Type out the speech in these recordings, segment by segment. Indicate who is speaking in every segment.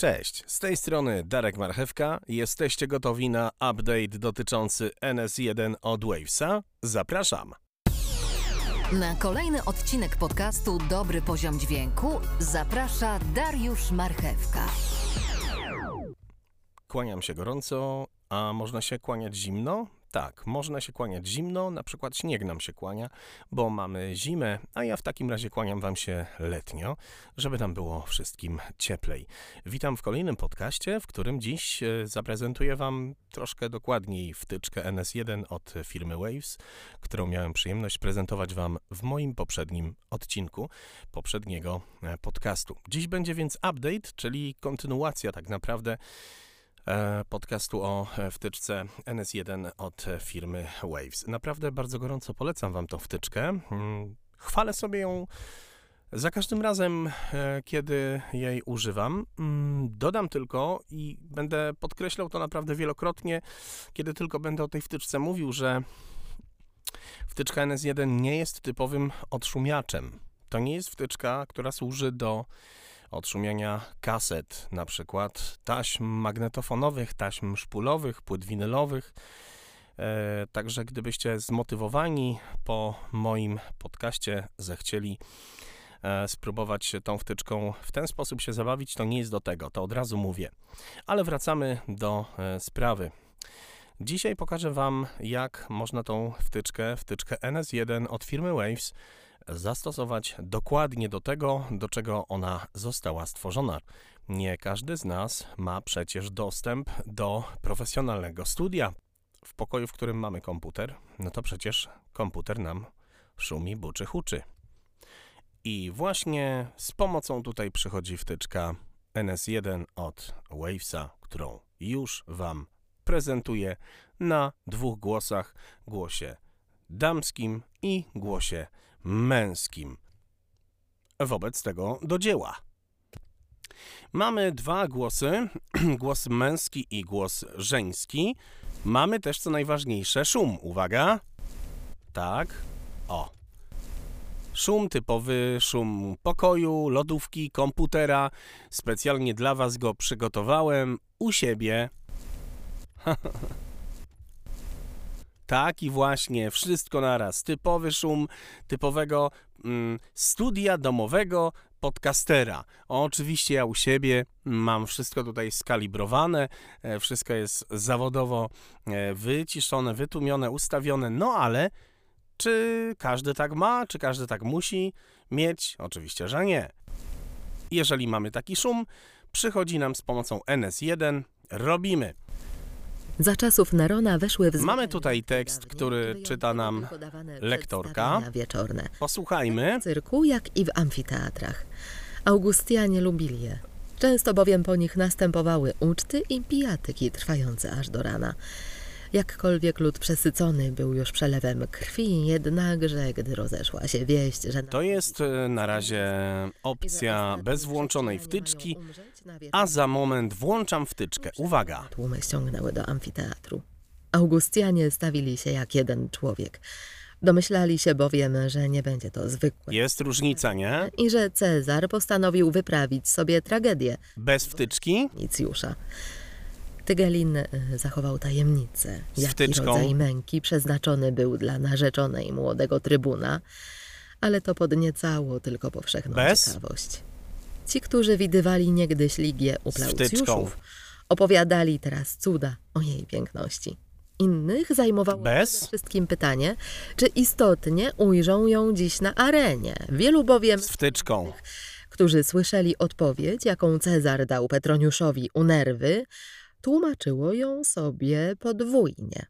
Speaker 1: Cześć, z tej strony Darek Marchewka. Jesteście gotowi na update dotyczący NS1 od Wavesa? Zapraszam.
Speaker 2: Na kolejny odcinek podcastu Dobry Poziom Dźwięku zaprasza Dariusz Marchewka.
Speaker 1: Kłaniam się gorąco, a można się kłaniać zimno? Tak, można się kłaniać zimno, na przykład śnieg nam się kłania, bo mamy zimę, a ja w takim razie kłaniam Wam się letnio, żeby nam było wszystkim cieplej. Witam w kolejnym podcaście, w którym dziś e, zaprezentuję Wam troszkę dokładniej wtyczkę NS1 od firmy Waves, którą miałem przyjemność prezentować Wam w moim poprzednim odcinku poprzedniego e, podcastu. Dziś będzie więc update, czyli kontynuacja tak naprawdę podcastu o e, wtyczce NS1 od firmy Waves. Naprawdę bardzo gorąco polecam Wam tą wtyczkę. Mm, chwalę sobie ją za każdym razem, e, kiedy jej używam. Mm, dodam tylko i będę podkreślał to naprawdę wielokrotnie, kiedy tylko będę o tej wtyczce mówił, że wtyczka NS1 nie jest typowym odszumiaczem. To nie jest wtyczka, która służy do odszumienia kaset, na przykład taśm magnetofonowych, taśm szpulowych, płyt winylowych. E, także gdybyście zmotywowani po moim podcaście zechcieli e, spróbować tą wtyczką w ten sposób się zabawić, to nie jest do tego, to od razu mówię. Ale wracamy do e, sprawy. Dzisiaj pokażę Wam, jak można tą wtyczkę, wtyczkę NS1 od firmy Waves, zastosować dokładnie do tego, do czego ona została stworzona. Nie każdy z nas ma przecież dostęp do profesjonalnego studia. W pokoju, w którym mamy komputer, no to przecież komputer nam szumi, buczy, huczy. I właśnie z pomocą tutaj przychodzi wtyczka NS1 od Wavesa, którą już Wam prezentuję na dwóch głosach, głosie damskim i głosie męskim. Wobec tego do dzieła. Mamy dwa głosy, głos męski i głos żeński. Mamy też, co najważniejsze, szum. Uwaga. Tak. O. Szum typowy, szum pokoju, lodówki, komputera. Specjalnie dla Was go przygotowałem u siebie. Tak i właśnie, wszystko naraz. Typowy szum typowego mm, studia domowego podcastera. O, oczywiście ja u siebie mam wszystko tutaj skalibrowane, e, wszystko jest zawodowo e, wyciszone, wytłumione, ustawione, no ale czy każdy tak ma, czy każdy tak musi mieć? Oczywiście, że nie. Jeżeli mamy taki szum, przychodzi nam z pomocą NS1, robimy.
Speaker 2: Za czasów Nerona weszły w
Speaker 1: Mamy tutaj tekst, który czyta nam lektorka.
Speaker 2: wieczorne.
Speaker 1: Posłuchajmy.
Speaker 2: W cyrku, jak i w amfiteatrach. Augustianie lubili je. Często bowiem po nich następowały uczty i pijatyki trwające aż do rana. Jakkolwiek lud przesycony był już przelewem krwi, jednakże gdy rozeszła się wieść, że...
Speaker 1: To jest e, na razie opcja bez włączonej wtyczki, a za moment włączam wtyczkę. Uwaga!
Speaker 2: Tłumy ściągnęły do amfiteatru. Augustianie stawili się jak jeden człowiek. Domyślali się bowiem, że nie będzie to zwykłe.
Speaker 1: Jest różnica, nie?
Speaker 2: I że Cezar postanowił wyprawić sobie tragedię.
Speaker 1: Bez wtyczki?
Speaker 2: Nicjusza. Tygelin y, zachował tajemnicę, jaki
Speaker 1: wtyczką?
Speaker 2: rodzaj męki przeznaczony był dla narzeczonej młodego trybuna, ale to podniecało tylko powszechną
Speaker 1: Bez?
Speaker 2: ciekawość. Ci, którzy widywali niegdyś Ligię u. Plaucjuszów, opowiadali teraz cuda o jej piękności. Innych zajmowało
Speaker 1: Bez?
Speaker 2: przede wszystkim pytanie, czy istotnie ujrzą ją dziś na arenie. Wielu bowiem
Speaker 1: Z wtyczką.
Speaker 2: którzy słyszeli odpowiedź, jaką Cezar dał Petroniuszowi u nerwy, tłumaczyło ją sobie podwójnie.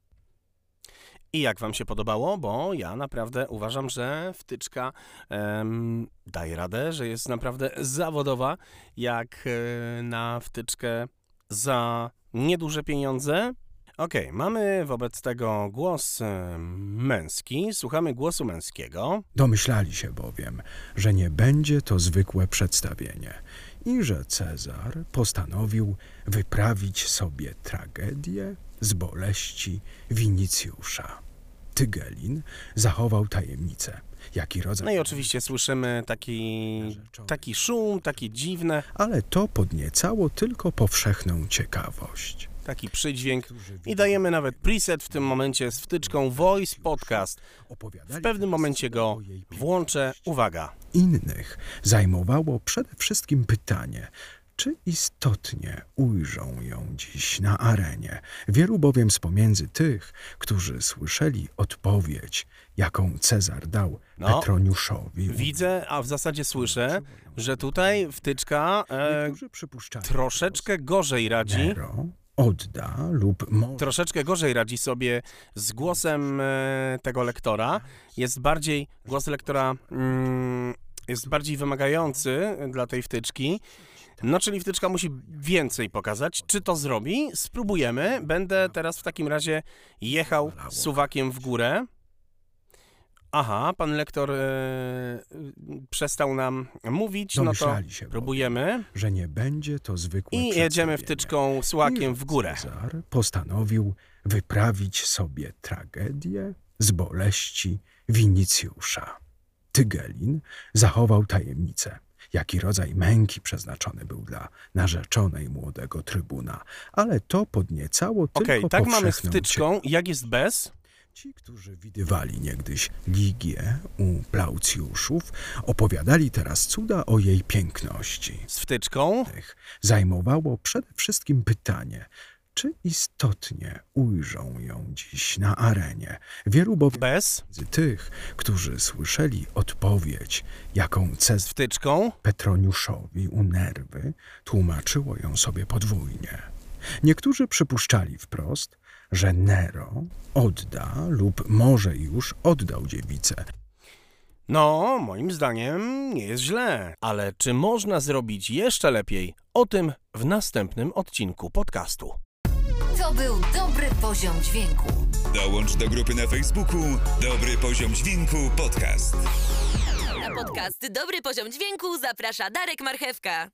Speaker 1: I jak Wam się podobało? Bo ja naprawdę uważam, że wtyczka em, daje radę, że jest naprawdę zawodowa, jak e, na wtyczkę za nieduże pieniądze. Ok, mamy wobec tego głos e, męski. Słuchamy głosu męskiego.
Speaker 3: Domyślali się bowiem, że nie będzie to zwykłe przedstawienie i że Cezar postanowił wyprawić sobie tragedię z boleści Winicjusza. Tygelin zachował tajemnicę jaki rodzaj.
Speaker 1: No i oczywiście słyszymy taki, taki szum, takie dziwne,
Speaker 3: Ale to podniecało tylko powszechną ciekawość.
Speaker 1: Taki przydźwięk i dajemy nawet preset w tym momencie z wtyczką Voice Podcast. W pewnym momencie go włączę. Uwaga.
Speaker 3: Innych zajmowało przede wszystkim pytanie, czy istotnie ujrzą ją dziś na arenie. Wielu bowiem z pomiędzy tych, którzy słyszeli odpowiedź, jaką Cezar dał
Speaker 1: No,
Speaker 3: Petroniuszowi.
Speaker 1: Widzę, a w zasadzie słyszę, że tutaj wtyczka e, troszeczkę gorzej radzi.
Speaker 3: Nero odda lub może
Speaker 1: Troszeczkę gorzej radzi sobie z głosem e, tego lektora. Jest bardziej, głos lektora mm, jest bardziej wymagający dla tej wtyczki. No, czyli wtyczka musi więcej pokazać. Czy to zrobi? Spróbujemy. Będę teraz w takim razie jechał suwakiem w górę. Aha, pan lektor e, przestał nam mówić, no to
Speaker 3: się bowiem,
Speaker 1: próbujemy.
Speaker 3: że nie będzie to zwykłe
Speaker 1: I jedziemy wtyczką suwakiem w górę.
Speaker 3: Cezar postanowił wyprawić sobie tragedię z boleści Winicjusza. Tygelin zachował tajemnicę, jaki rodzaj męki przeznaczony był dla narzeczonej młodego trybuna, ale to podniecało
Speaker 1: Okej,
Speaker 3: tylko
Speaker 1: tak mamy z wtyczką. Jak jest bez?
Speaker 3: Ci, którzy widywali niegdyś Ligię u Plaucjuszów, opowiadali teraz cuda o jej piękności.
Speaker 1: Z wtyczką.
Speaker 3: Tych Zajmowało przede wszystkim pytanie, czy istotnie ujrzą ją dziś na arenie. Wielu bowiem
Speaker 1: Bez?
Speaker 3: z tych, którzy słyszeli odpowiedź, jaką
Speaker 1: Z
Speaker 3: Cezar
Speaker 1: wtyczką.
Speaker 3: Petroniuszowi u nerwy, tłumaczyło ją sobie podwójnie. Niektórzy przypuszczali wprost, że Nero odda lub może już oddał dziewicę.
Speaker 1: No, moim zdaniem nie jest źle. Ale czy można zrobić jeszcze lepiej? O tym w następnym odcinku podcastu.
Speaker 4: To był dobry poziom dźwięku.
Speaker 5: Dołącz do grupy na Facebooku Dobry Poziom Dźwięku Podcast.
Speaker 6: Na podcast Dobry Poziom Dźwięku zaprasza Darek Marchewka.